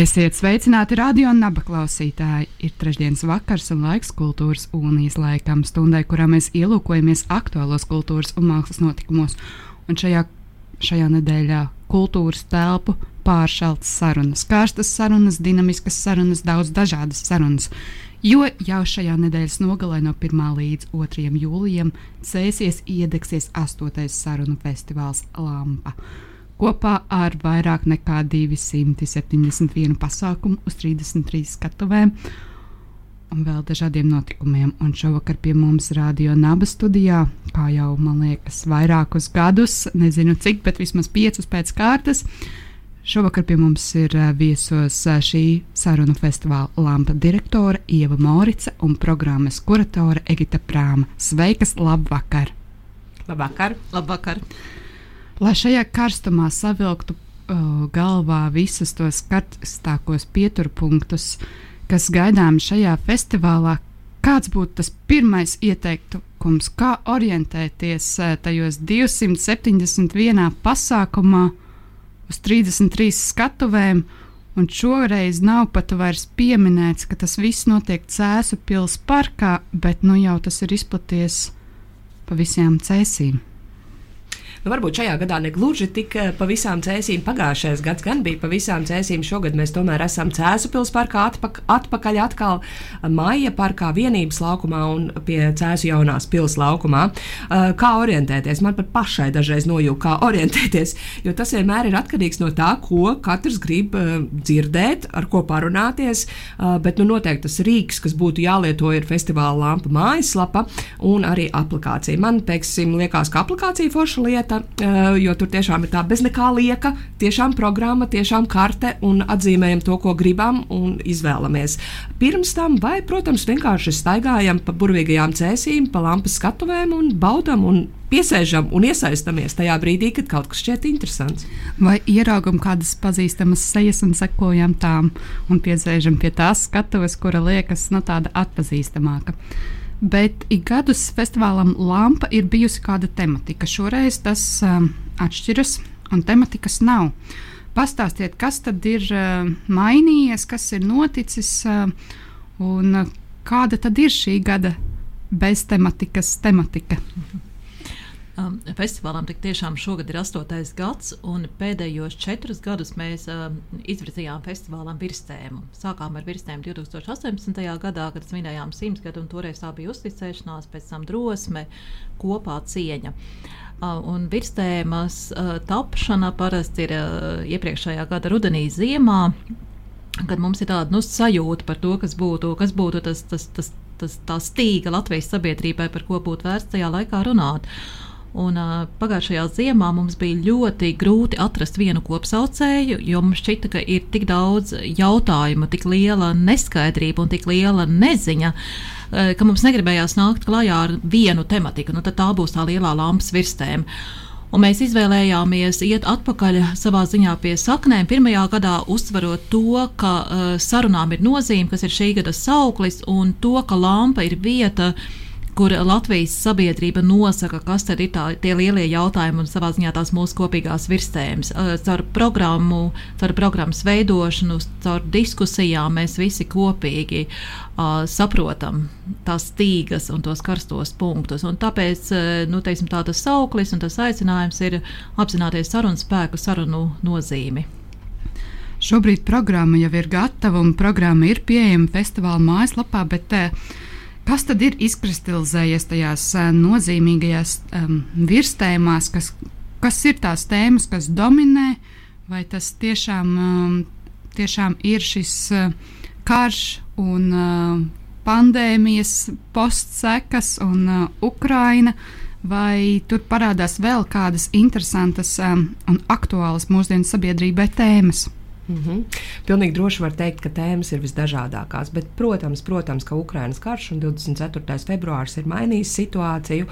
Esiet sveicināti radio un naba klausītāji. Ir trešdienas vakars un laiks kultūras unijas laikam, stundai, kurā mēs ielūkojamies aktuālos kultūras un mākslas notikumos. Un šajā, šajā nedēļā kultūras telpu pāršaltas sarunas, karstas sarunas, dinamiskas sarunas, daudz dažādas sarunas. Jo jau šajā nedēļas nogalē no 1. līdz 2. jūlijam cēsies iedegsies 8. sarunu festivāls Lampa kopā ar vairāk nekā 271 pasākumu uz 33 skatuvēm un vēl dažādiem notikumiem. Un šovakar pie mums Rādio Naba studijā, kā jau man liekas, vairākus gadus, nezinu cik, bet vismaz piecus pēc kārtas. Šovakar pie mums ir viesos šī sarunu festivāla lampa direktore Ieva Morica un programmas kuratore Egita Prāma. Sveikas, labvakar! Labvakar! Labvakar. Lai šajā karstumā savilktu uh, galvā visus tos karstākos pieturpunktus, kas gaidām šajā festivālā, kāds būtu tas pirmais ieteikums, kā orientēties uh, tajos 271 pasākumā uz 33 skatuvēm, un šoreiz nav pat vairs pieminēts, ka tas viss notiek Cēzu pils parkā, bet nu jau tas ir izplaties pa visām cēsīm. Nu, varbūt šajā gadā ne gluži tik eh, pa visām cēsīm. Pagājušais gads gan bija pa visām cēsīm. Šogad mēs tomēr esam Cēzupils parkā atpak atpakaļ atkal Maija parkā vienības laukumā un pie Cēzu jaunās pils laukumā. Eh, kā orientēties? Man pat pašai dažreiz nojūg, kā orientēties, jo tas vienmēr ir atkarīgs no tā, ko katrs grib eh, dzirdēt, ar ko parunāties. Bet nu, noteikti tas rīks, kas būtu jālieto, ir festivāla lampa mājaslapa un arī aplikācija. Man, teiksim, liekas, ka aplikācija forša lieta lieta, eh, jo tur tiešām ir tā bez nekā lieka, tiešām programma, tiešām karte un atzīmējam to, ko gribam un izvēlamies. Pirms tam, vai, protams, vienkārši staigājam pa burvīgajām cēsīm, pa lampas skatuvēm un baudam un piesēžam un iesaistamies tajā brīdī, kad kaut kas šķiet interesants. Vai ieraugam kādas pazīstamas sejas un sekojam tām un piesēžam pie tās skatuves, kura liekas nu, tāda atpazīstamāka bet ik gadus festivālam Lampa ir bijusi kāda tematika. Šoreiz tas um, atšķiras un tematikas nav. Pastāstiet, kas tad ir uh, mainījies, kas ir noticis uh, un uh, kāda tad ir šī gada bez tematikas tematika. Um, festivālam tik tiešām šogad ir astotais gads, un pēdējos četrus gadus mēs um, izvirzījām festivālam virstēmu. Sākām ar virstēmu 2018. gadā, kad svinējām simts gadu, un toreiz tā bija uzticēšanās, pēc tam drosme, kopā cieņa. Uh, un virstēmas uh, tapšana parasti ir uh, iepriekšējā gada rudenī, ziemā, kad mums ir tāda nu, sajūta par to, kas būtu, kas būtu tas, tas, tas, tas, tā stīga Latvijas sabiedrībai, par ko būtu vērts tajā laikā runāt. Un, uh, pagājušajā ziemā mums bija ļoti grūti atrast vienu kopsaucēju, jo mums šķita, ka ir tik daudz jautājumu, tik liela neskaidrība un tik liela neziņa, uh, ka mums negribējās nākt klajā ar vienu tematiku. Nu, tā būs tā lielā lampas virstēma. Un mēs izvēlējāmies iet atpakaļ savā ziņā pie saknēm. Pirmajā gadā uzsverot to, ka uh, sarunām ir nozīme, kas ir šī gada sauklis, un to, ka lampa ir vieta, uh, kur Latvijas sabiedrība nosaka, kas tad ir tā, tie lielie jautājumi un savā ziņā tās mūsu kopīgās virstēmas. Caur programmu, caur programmas veidošanu, caur diskusijām mēs visi kopīgi uh, saprotam tās stīgas un tos karstos punktus. Un tāpēc nu, teiksim, tā tas sauklis un tas aicinājums ir apzināties sarunu spēku, sarunu nozīmi. Šobrīd programma jau ir gatava un programma ir pieejama festivāla mājaslapā, bet uh, Kas tad ir izkristalizējies tajās uh, nozīmīgajās um, virstēmās, kas, kas ir tās tēmas, kas dominē, vai tas tiešām, um, tiešām ir šis uh, karš un uh, pandēmijas postsekas un uh, Ukraina, vai tur parādās vēl kādas interesantas um, un aktuālas mūsdienu sabiedrībai tēmas? Mm -hmm. Pilnīgi droši var teikt, ka tēmas ir visdažādākās, bet, protams, protams ka Ukraiņas karš un 24. februāris ir mainījis situāciju,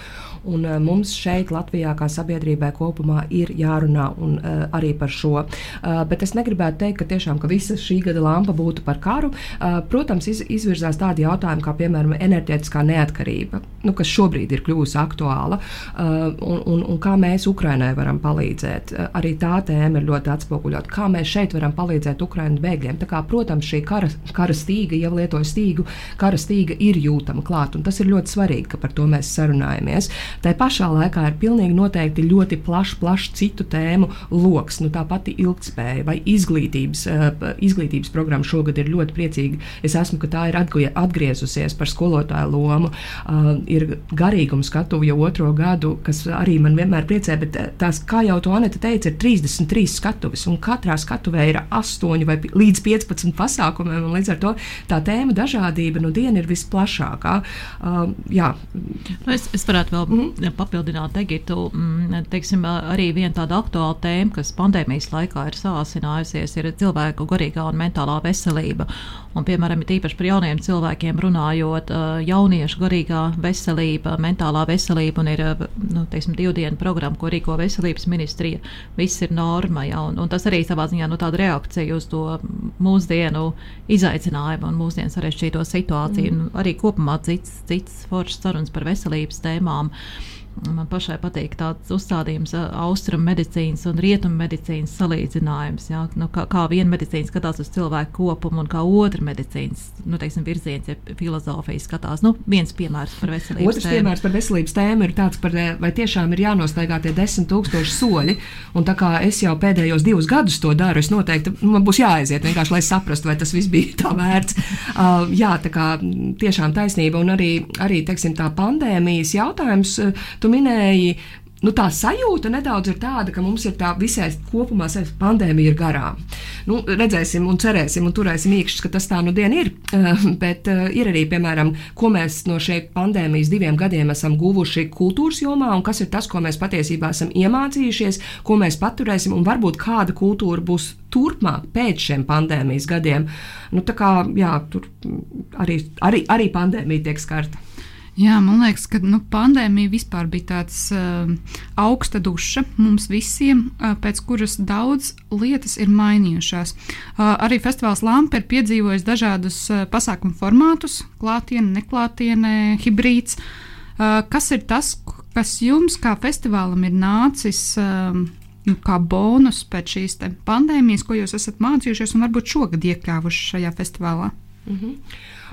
un uh, mums šeit, Latvijā, kā sabiedrībai kopumā, ir jārunā un, uh, arī par šo. Uh, bet es negribētu teikt, ka tiešām ka visa šī gada lampa būtu par karu. Uh, protams, iz, izvirzās tādi jautājumi kā, piemēram, enerģētiskā neatkarība, nu, kas šobrīd ir kļuvusi aktuāla, uh, un, un, un kā mēs Ukrainai varam palīdzēt. Uh, arī tā tēma ir ļoti atspoguļota. Kā mēs šeit varam palīdzēt? Palīdzēt Ukraiņu bēgļiem. Tā kā, protams, šī kara, kara stīga, jau lietoja stīgu, kara stīga ir jūtama klāt, un tas ir ļoti svarīgi, ka par to mēs sarunājamies. Tā pašā laikā ir pilnīgi noteikti ļoti plašs, plašs citu tēmu lokus. Nu, tā pati ilgspēja vai izglītības, uh, izglītības programma šogad ir ļoti priecīga. Es esmu, ka tā ir atgriezusies par skolotāju lomu. Uh, ir garīguma skatu jau otro gadu, kas arī man vienmēr priecē, bet tās, kā jau to Anita teica, ir 33 skatuves, un katrā skatuvē ir 8 vai līdz 15 pasākumiem. Līdz ar to tā tēma dažādība no diena ir visplašākā. Uh, jā. Nu, es, es varētu vēl mm. papildināt Egitu. Mm, teiksim, arī viena tāda aktuāla tēma, kas pandēmijas laikā ir sāsinājusies, ir cilvēku garīgā un mentālā veselība. Un, piemēram, īpaši par jauniem cilvēkiem runājot, jauniešu garīgā veselība, mentālā veselība un ir nu, teiksim, divu dienu programma, ko rīko veselības ministrija. Viss ir norma, ja, un, un tas arī savā ziņā nu, tāda reakcija uz to mūsdienu izaicinājumu un mūsdienu sarežģīto situāciju. Mm. Arī kopumā cits, cits foršs sarunas par veselības tēmām. Uh, Man pašai patīk tāds uzstādījums, austrumu medicīnas un rietumu medicīnas salīdzinājums. Jā, nu, kā, kā viena medicīna skatās uz cilvēku kopumu, un kā otra medicīnas nu, teiksim, virziens, ja filozofija skatās. Nu, viens piemērs par veselības Otrs tēmu. piemērs par veselības tēmu ir tāds, par, vai tiešām ir jānostaigā tie desmit tūkstoši soļi. Un tā kā es jau pēdējos divus gadus to daru, es noteikti man būs jāaiziet vienkārši, lai saprastu, vai tas viss bija tā vērts. Uh, jā, tā kā tiešām taisnība un arī, arī teiksim, tā pandēmijas jautājums. Tu tu minēji, nu, tā sajūta nedaudz ir tāda, ka mums ir tā visai kopumā pandēmija ir garām. Nu, redzēsim, un cerēsim, un turēsim īkšķus, ka tas tā nu dien ir. Uh, bet uh, ir arī, piemēram, ko mēs no šeit pandēmijas diviem gadiem esam guvuši kultūras jomā, un kas ir tas, ko mēs patiesībā esam iemācījušies, ko mēs paturēsim, un varbūt kāda kultūra būs turpmāk pēc šiem pandēmijas gadiem. Nu, tā kā jā, tur arī, arī, arī pandēmija tiek skarta. Jā, man liekas, ka nu, pandēmija vispār bija tāds uh, augsta duša mums visiem, uh, pēc kuras daudz lietas ir mainījušās. Uh, arī festivāls Lampa ir piedzīvojis dažādus uh, pasākumu formātus, klātienē, neklātienē, hibrīds. Uh, kas ir tas, kas jums kā festivālam ir nācis? Uh, nu, kā bonus pēc šīs pandēmijas, ko jūs esat mācījušies un varbūt šogad iekļāvuši šajā festivālā? Mm -hmm.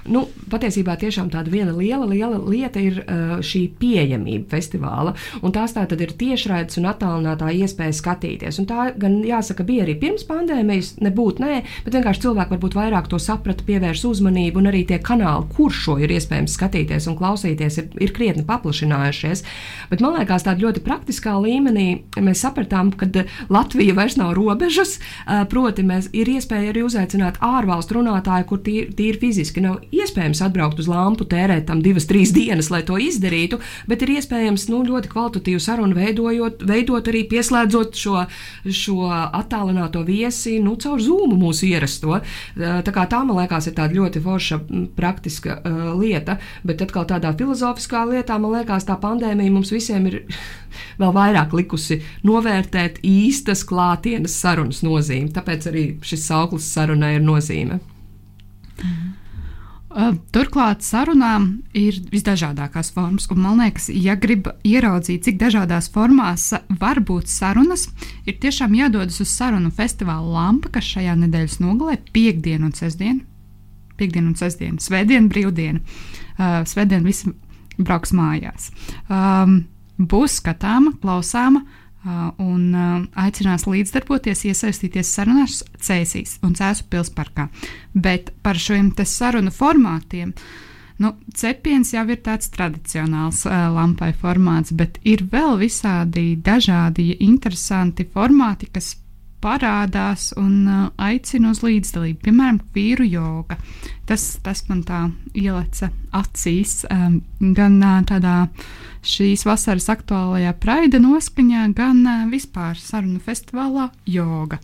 Nu, patiesībā tiešām tāda viena liela, liela lieta ir uh, šī pieejamība festivāla. Tās tā tad ir tiešraides un attālinātā iespēja skatīties. Un tā gan jāsaka, bija arī pirms pandēmijas, nebūtu nē, bet vienkārši cilvēki varbūt vairāk to saprata, pievērs uzmanību, un arī tie kanāli, kur šo ir iespējams skatīties un klausīties, ir, ir krietni paplašinājušies. Bet man liekas, tādā ļoti praktiskā līmenī mēs sapratām, ka Latvija vairs nav robežas, uh, proti, mēs ir iespēja arī uzaicināt ārvalstu runātāju, kur tīri tīr fiziski nav iespējams atbraukt uz lampu, tērēt tam divas, trīs dienas, lai to izdarītu, bet ir iespējams nu, ļoti kvalitatīvu sarunu veidojot, veidot arī pieslēdzot šo, šo attālināto viesi nu, caur zūmu mūsu ierasto. Tā, kā tā man liekas, ir tāda ļoti forša praktiska uh, lieta, bet atkal tādā filozofiskā lietā man liekas, tā pandēmija mums visiem ir vēl vairāk likusi novērtēt īstas klātienes sarunas nozīmi. Tāpēc arī šis sauklis sarunai ir nozīme. Mm. Turklāt sarunām ir visdažādākās formas, un man liekas, ja grib ieraudzīt, cik dažādās formās var būt sarunas, ir tiešām jādodas uz sarunu festivāla lampa, kas šajā nedēļas nogalē piekdienu un sestdienu. Piekdienu un sestdienu, svētdienu, brīvdienu. Uh, svētdienu visi brauks mājās. Um, būs skatāma, klausāma, uh, un aicinās līdzdarboties, iesaistīties sarunās Cēsīs un Cēsu pilsparkā. Bet par šiem sarunu formātiem. Nu, cepiens jau ir tāds tradicionāls uh, lampai formāts, bet ir vēl visādi dažādi interesanti formāti, kas parādās un uh, aicina uz līdzdalību. Piemēram, vīru joga. Tas, tas man tā ieleca acīs um, gan uh, tādā šīs vasaras aktuālajā praida noskaņā, gan uh, vispār sarunu festivālā joga.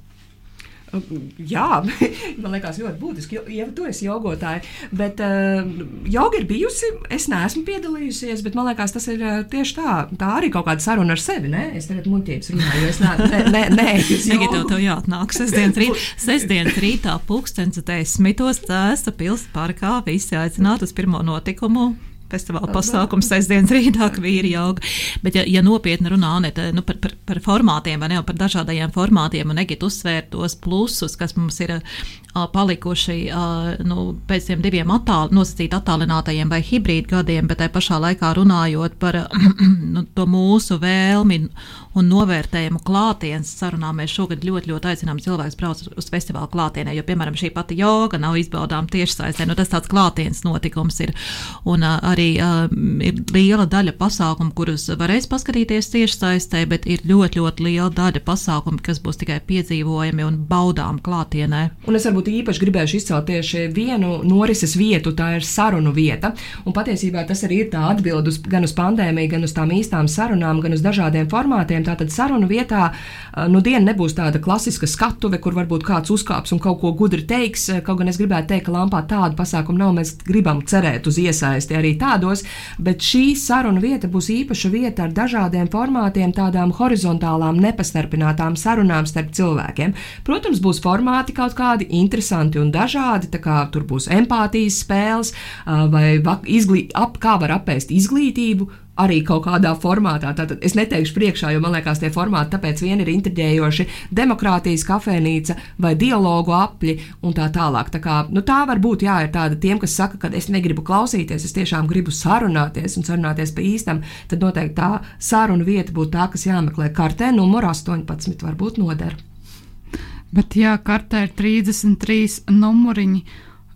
Jā, man liekas, ļoti būtiski. Ja tu esi jogotāja, bet uh, joga ir bijusi, es neesmu piedalījusies, bet man liekas, tas ir uh, tieši tā. Tā arī kaut kāda saruna ar sevi. Ne? Es tagad muļķības runāju, jo es neesmu. Nē, nē, Tagad tev, tev jāatnāk sestdienas, rīt, sestdienas rītā pulkstens desmitos cēsta pils parkā. Visi aicināti uz pirmo notikumu festivāla pasākums sestdienas rītā, ka vīri auga. Bet, ja, ja nopietni runā Aneta, nu, par, par, par formātiem, vai ne, par dažādajiem formātiem, un Egita uzsvērt tos plusus, kas mums ir palikuši nu, pēc tiem diviem attāl, nosacīt attālinātajiem vai hibrīd gadiem, bet tai pašā laikā runājot par nu, to mūsu vēlmi un novērtējumu klātienes sarunā, mēs šogad ļoti, ļoti aicinām cilvēkus braukt uz festivāla klātienē, jo, piemēram, šī pati joga nav izbaudām tiešsaistē, nu, tas tāds klātienes notikums ir. Un arī ir liela daļa pasākumu, kurus varēs paskatīties tiešsaistē, bet ir ļoti, ļoti liela daļa pasākumu, kas būs tikai piedzīvojami un baudām klātienē. Un es varbūt īpaši gribēšu izcelt tieši vienu norises vietu, tā ir sarunu vieta. Un patiesībā tas arī ir tā atbilde gan uz pandēmiju, gan uz tām īstām sarunām, gan uz dažādiem formātiem. Tātad sarunu vietā nu diena nebūs tāda klasiska skatuve, kur varbūt kāds uzkāps un kaut ko gudri teiks. Kaut gan es gribētu teikt, ka lampā tādu pasākumu nav. Mēs gribam cerēt uz iesaisti arī tādos, bet šī sarunu vieta būs īpaša vieta ar dažādiem formātiem, tādām horizontālām, nepastarpinātām sarunām starp cilvēkiem. Protams, būs formāti kaut kādi interesanti un dažādi, tur būs empātijas spēles vai izglī, ap, kā var apēst izglītību, arī kaut kādā formātā. Tātad es neteikšu priekšā, jo man liekas, tie formāti tāpēc vien ir intriģējoši. Demokrātijas kafejnīca vai dialogu apli un tā tālāk. Tā, kā, nu, tā var būt jā, ir tāda tiem, kas saka, ka es negribu klausīties, es tiešām gribu sarunāties un sarunāties pa īstam. Tad noteikti tā saruna vieta būtu tā, kas jāmeklē kartē numur 18, varbūt noder. Bet jā, kartē ir 33 numuriņi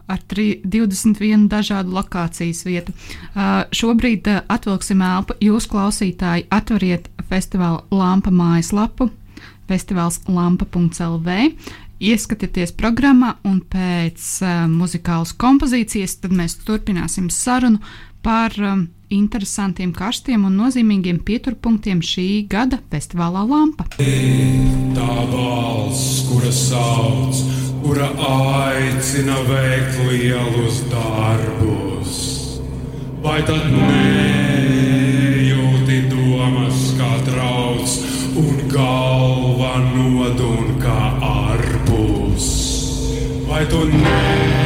ar 3, 21 dažādu lokācijas vietu. Uh, šobrīd uh, atvilksim elpu. Jūs, klausītāji, atveriet festivāla lampa mājaslapu, festivāls lampa.lv. Ieskatieties programmā, un pēc uh, muzikālas kompozīcijas mēs turpināsim sarunu par um, interesantiem, karstiem un nozīmīgiem pieturpunktiem šī gada festivālā Lampa. Tā balss, kura sauc, kura aicina veikt lielus darbus, vai tad nejūti domas kā trauc un galva nodun kā arbus? Vai tu nejūti?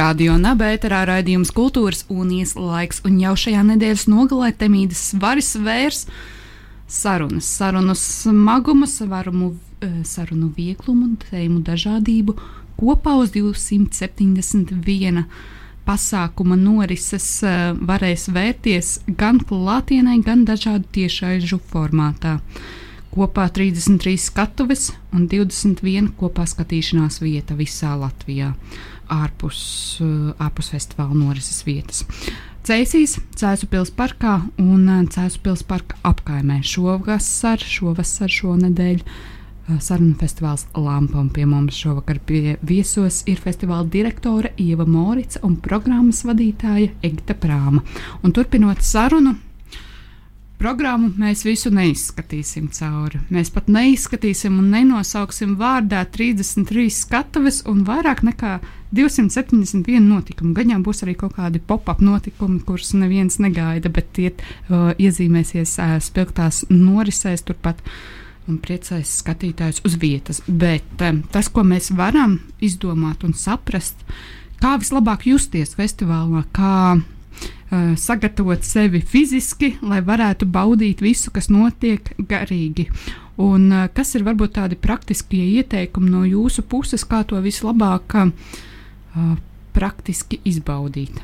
Radio Nabērā raidījums kultūras un ieslaiks, un jau šajā nedēļas nogalē temīdas svaris vērs sarunas, sarunu smagumu, svarumu, eh, sarunu vieglumu un tēmu dažādību kopā uz 271 pasākuma norises uh, varēs vērties gan klātienē, gan dažādu tiešaižu formātā. Kopā 33 skatuves un 21 kopā skatīšanās vieta visā Latvijā, ārpus, uh, ārpus festivāla norises vietas. Cēsīs, Cēzupils parkā un Cēzupils parka apkaimē šovasar, šovasar šonedēļ sarunu festivāls Lampa. Pie mums šovakar pie viesos ir festivāla direktore Ieva Morica un programmas vadītāja Egita Prāma. Un turpinot sarunu, programmu mēs visu neizskatīsim cauri. Mēs pat neizskatīsim un nenosauksim vārdā 33 skatuves un vairāk nekā 271 notikumu. Gaņā būs arī kaut kādi pop-up notikumi, kurus neviens negaida, bet tie uh, iezīmēsies uh, spilgtās norisēs turpat. Un priecājas skatītājus uz vietas. Bet um, tas, ko mēs varam izdomāt un saprast, kā vislabāk justies festivālā, kā uh, sagatavot sevi fiziski, lai varētu baudīt visu, kas notiek garīgi. Un, uh, kas ir varbūt tādi praktiskie ieteikumi no jūsu puses, kā to vislabāk uh, praktiski izbaudīt?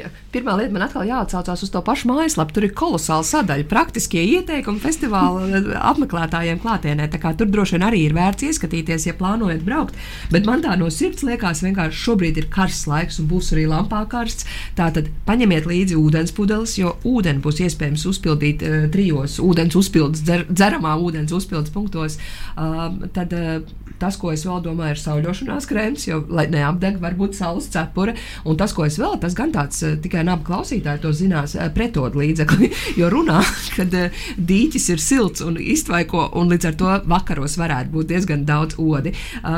Jā. Pirmā lieta man atkal jāatcaucās uz to pašu mājaslapu. Tur ir kolosāla sadaļa, praktiskie ieteikumi festivāla apmeklētājiem klātienē. Tur droši vien arī ir vērts ieskatīties, ja plānojat braukt. Bet man tā no sirds liekas, vienkārši šobrīd ir karsts laiks un būs arī lampā karsts. Tātad paņemiet līdzi ūdens pudeles, jo ūdeni būs iespējams uzpildīt uh, trijos ūdens uzpildes, dzer, dzeramā ūdens uzpildes punktos. Uh, tad, uh, Tas, ko es vēl domāju, ir sauļošanās krēms, jo, lai neapdeg, varbūt saules cepura. Un tas, ko es vēl, tas gan tāds tikai nabu klausītāji to zinās, pretod līdzekli, jo runā, kad dīķis ir silts un iztvaiko, un līdz ar to vakaros varētu būt diezgan daudz odi.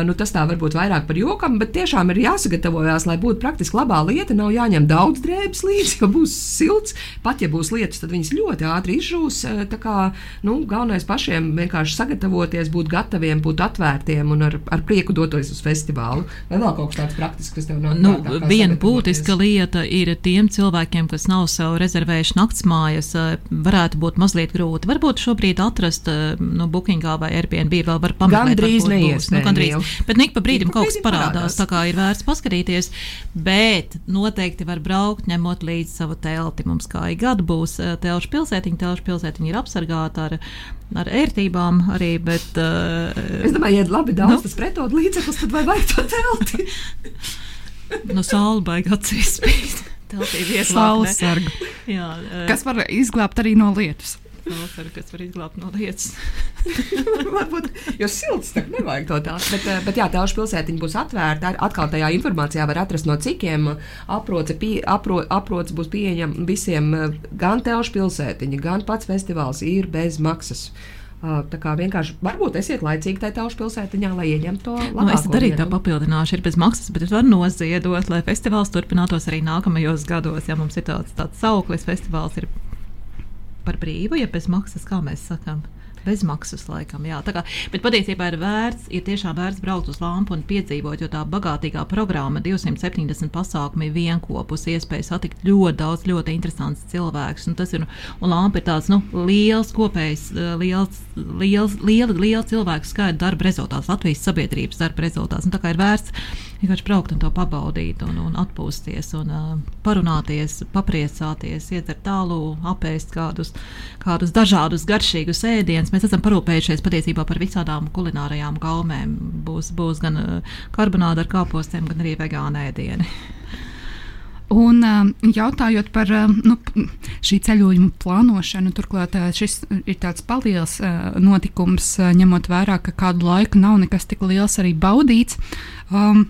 Nu, tas tā varbūt vairāk par jokam, bet tiešām ir jāsagatavojas, lai būtu praktiski labā lieta. Nav jāņem daudz drēbes līdzi, jo būs silts. Pat ja būs lietus, tad viņas ļoti ātri izžūs. Tā kā nu, galvenais pašiem vienkārši sagatavoties, būt gataviem, būt atvērtiem un ar, ar prieku doties uz festivālu. Vai vēl kaut kas tāds praktisks, kas tev nav? Nu, viena būtiska lieta ir tiem cilvēkiem, kas nav sev rezervējuši naktsmājas, eh, varētu būt mazliet grūti. Varbūt šobrīd atrast nu, Bookingā vai Airbnb vēl var pameklēt. Gandrīz neiespējami. Nu, gandrīz. Bet nik pa brīdim kaut kas parādās, parādās, tā kā ir vērts paskatīties. Bet noteikti var braukt, ņemot līdzi savu telti. Mums kā ik gadu būs eh, telšu pilsētiņa, telšu pilsētiņa ir apsargāta ar ar ērtībām arī. Bet, uh, es domāju, ja labi daudz nu? tas pretot līdzeklis, tad vai vajag to telti? no saule baigā acīs spīd. Teltī sargu. Jā, uh, Kas var izglābt arī no lietus? Nofer, kas var izglābt no lietas. Varbūt, jo silts tā nevajag to tās. Bet, bet jā, telšu pilsētiņa būs atvērta. Atkal tajā informācijā var atrast no cikiem aproce, pie, apro, aproce būs pieejama visiem. Gan telšu pilsētiņa, gan pats festivāls ir bez maksas. Tā kā vienkārši varbūt esiet laicīgi tajā taušu pilsētiņā, lai ieņemtu to labu. Nu, es arī tā papildināšu, ir bez maksas, bet var noziedot, lai festivāls turpinātos arī nākamajos gados. Ja mums ir tāds, tāds sauklis, festivāls ir par brīvu, ja bez maksas, kā mēs sakām. Bezmaksas laikam, jā. Kā, bet patiesībā ir vērts, ir tiešām vērts braukt uz lampu un piedzīvot, jo tā bagātīgā programma, 270 pasākumi vienopus, iespēja satikt ļoti daudz ļoti interesants cilvēks. Un tas ir, un lampa ir tāds, nu, liels kopējs, eh, liels, liels, liela, liela cilvēku skaita darba rezultāts, Latvijas sabiedrības darba rezultāts. Un tā kā ir vērts vienkārši braukt un to pabaudīt, un, un atpūsties, un uh, parunāties, papriecāties, iedzert tālu, apēst kādus, kādus dažādus garšīgus ēdienus. Mēs esam parūpējušies patiesībā par visādām kulinārajām gaumēm. Būs, būs gan uh, karbonāda ar kāpostiem, gan arī vegāna ēdieni. Un jautājot par nu, šī ceļojuma plānošanu, turklāt šis ir tāds paliels notikums, ņemot vērā, ka kādu laiku nav nekas tik liels arī baudīts. Um,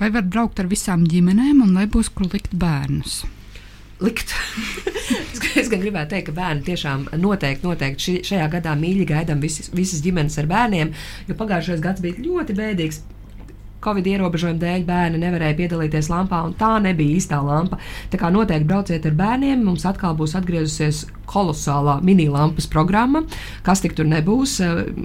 Vai var braukt ar visām ģimenēm, un vai būs kur likt bērnus? likt. es gan gribētu teikt, ka bērni tiešām noteikti, noteikti ši, šajā gadā mīļi gaidām visas, visas ģimenes ar bērniem, jo pagājušais gads bija ļoti bēdīgs Covid ierobežojumu dēļ bērni nevarēja piedalīties lampā, un tā nebija īstā lampa. Tā kā noteikti brauciet ar bērniem, mums atkal būs atgriezusies kolosālā mini-lampas programma. Kas tik tur nebūs?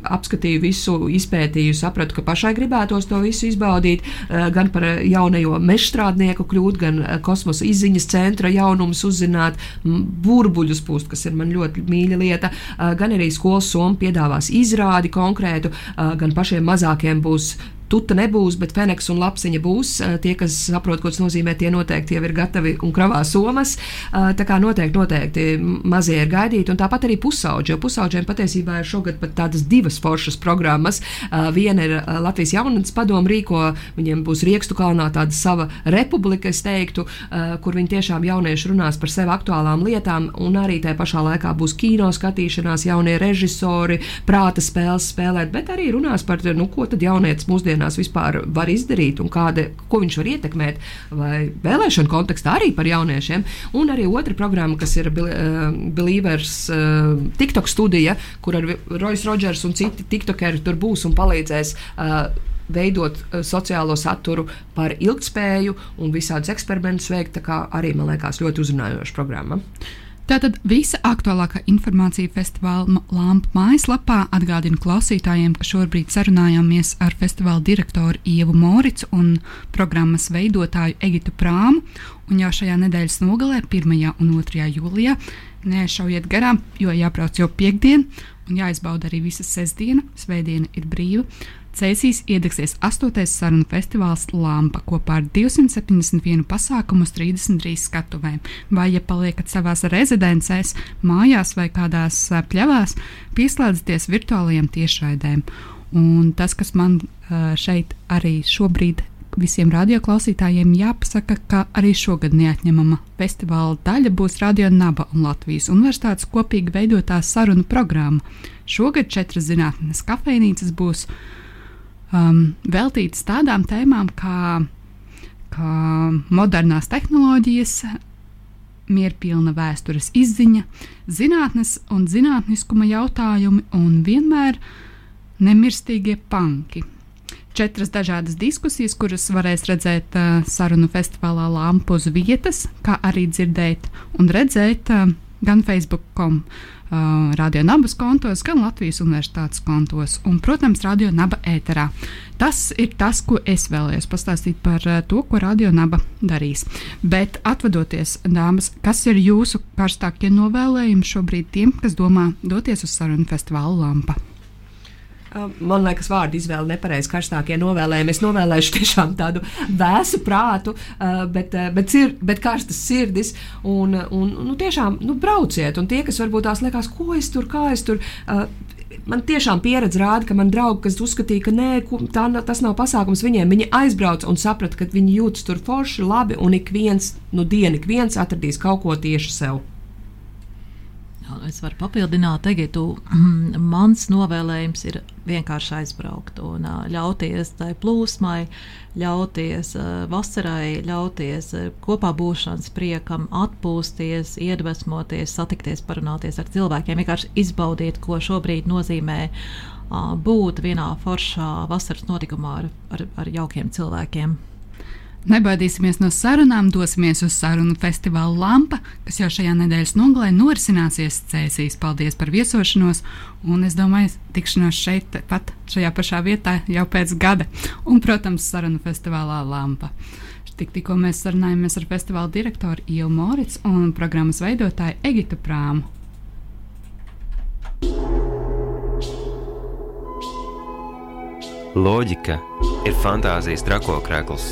Apskatīju visu, izpētīju, sapratu, ka pašai gribētos to visu izbaudīt. Gan par jaunajo mežstrādnieku kļūt, gan kosmosa izziņas centra jaunumus uzzināt, burbuļus pūst, kas ir man ļoti mīļa lieta. Gan arī skolas soma piedāvās izrādi konkrētu, gan pašiem mazākiem būs tuta nebūs, bet feneks un lapsiņa būs. Tie, kas saprot, ko tas nozīmē, tie noteikti jau ir gatavi un kravā somas. Tā kā noteikti, noteikti mazie ir gaidīti, un tāpat arī pusauģi, jo pusauģiem patiesībā ir šogad pat tādas divas foršas programmas. Viena ir Latvijas jaunatnes padomu rīko, viņiem būs Riekstu kalnā tāda sava republika, es teiktu, kur viņi tiešām jaunieši runās par sev aktuālām lietām, un arī tajā pašā laikā būs kino skatīšanās, jaunie režisori, prāta spēles spēlēt, bet arī runās par, nu, ko tad jaunietis mūsdienās mūsdienās vispār var izdarīt un kāda, ko viņš var ietekmēt, vai vēlēšanu kontekstā arī par jauniešiem. Un arī otra programma, kas ir uh, Believers uh, TikTok studija, kur ar Rojas Rodžers un citi TikTokeri tur būs un palīdzēs. Uh, veidot sociālo saturu par ilgspēju un visādus eksperimentus veikt. Tā kā arī man liekas ļoti uzrunājoša programma. Tātad visa aktuālākā informācija festivāla lampu mājaslapā atgādina klausītājiem, ka šobrīd sarunājāmies ar festivāla direktoru Ievu Moricu un programmas veidotāju Egitu Prāmu. Un jau šajā nedēļas nogalē, 1. un 2. jūlijā, nešaujiet garām, jo jābrauc jau piekdien un jāizbauda arī visa sestdiena, svētdiena ir brīva. Cēsīs iedegsies 8. sarunu festivāls Lampa kopā ar 271 pasākumu uz 33 skatuvēm. Vai, ja paliekat savās rezidencēs, mājās vai kādās pļavās, pieslēdzieties virtuālajiem tiešraidēm. Un tas, kas man šeit arī šobrīd visiem radioklausītājiem jāpasaka, ka arī šogad neatņemama festivāla daļa būs Radio Naba un Latvijas Universitātes kopīgi veidotā sarunu programma. Šogad četras zinātnes kafejnīcas būs um, veltītas tādām tēmām kā, kā modernās tehnoloģijas, mierpilna vēstures izziņa, zinātnes un zinātniskuma jautājumi un vienmēr nemirstīgie panki. Četras dažādas diskusijas, kuras varēs redzēt uh, sarunu festivālā Lampu uz vietas, kā arī dzirdēt un redzēt uh, gan Facebook.com uh, Radio Nabas kontos, gan Latvijas Universitātes kontos un, protams, Radio Naba ēterā. Tas ir tas, ko es vēlējos pastāstīt par uh, to, ko Radio Naba darīs. Bet atvadoties, dāmas, kas ir jūsu karstākie novēlējumi šobrīd tiem, kas domā doties uz sarunu festivālu Lampa? Man liekas, vārdu izvēle nepareizi karstākie novēlējumi. Es novēlēšu tiešām tādu vēsu prātu, bet, bet, sir, bet karstas sirdis. Un, un nu, tiešām nu, brauciet. Un tie, kas varbūt tās liekas, ko es tur, kā es tur. Man tiešām pieredze rāda, ka man draugi, kas uzskatīja, ka nē, tā, tas nav pasākums viņiem, viņi aizbrauca un saprata, ka viņi jūtas tur forši, labi, un ik viens, nu, dienu, ik viens atradīs kaut ko tieši sev. Es varu papildināt, Egitu. Mans novēlējums ir vienkārši aizbraukt un ļauties tai plūsmai, ļauties vasarai, ļauties kopā būšanas priekam, atpūsties, iedvesmoties, satikties, parunāties ar cilvēkiem, vienkārši izbaudiet, ko šobrīd nozīmē būt vienā foršā vasaras notikumā ar, ar, ar jaukiem cilvēkiem. Nebaidīsimies no sarunām, dosimies uz sarunu festivālu Lampa, kas jau šajā nedēļas nogalē norisināsies Cēsīs. Paldies par viesošanos, un es domāju, tikšanos šeit, pat šajā pašā vietā jau pēc gada. Un, protams, sarunu festivālā Lampa. Tik, tikko mēs sarunājāmies ar festivāla direktoru Ielu Morits un programmas veidotāju Egitu Prāmu. Loģika ir fantāzijas trakokrekls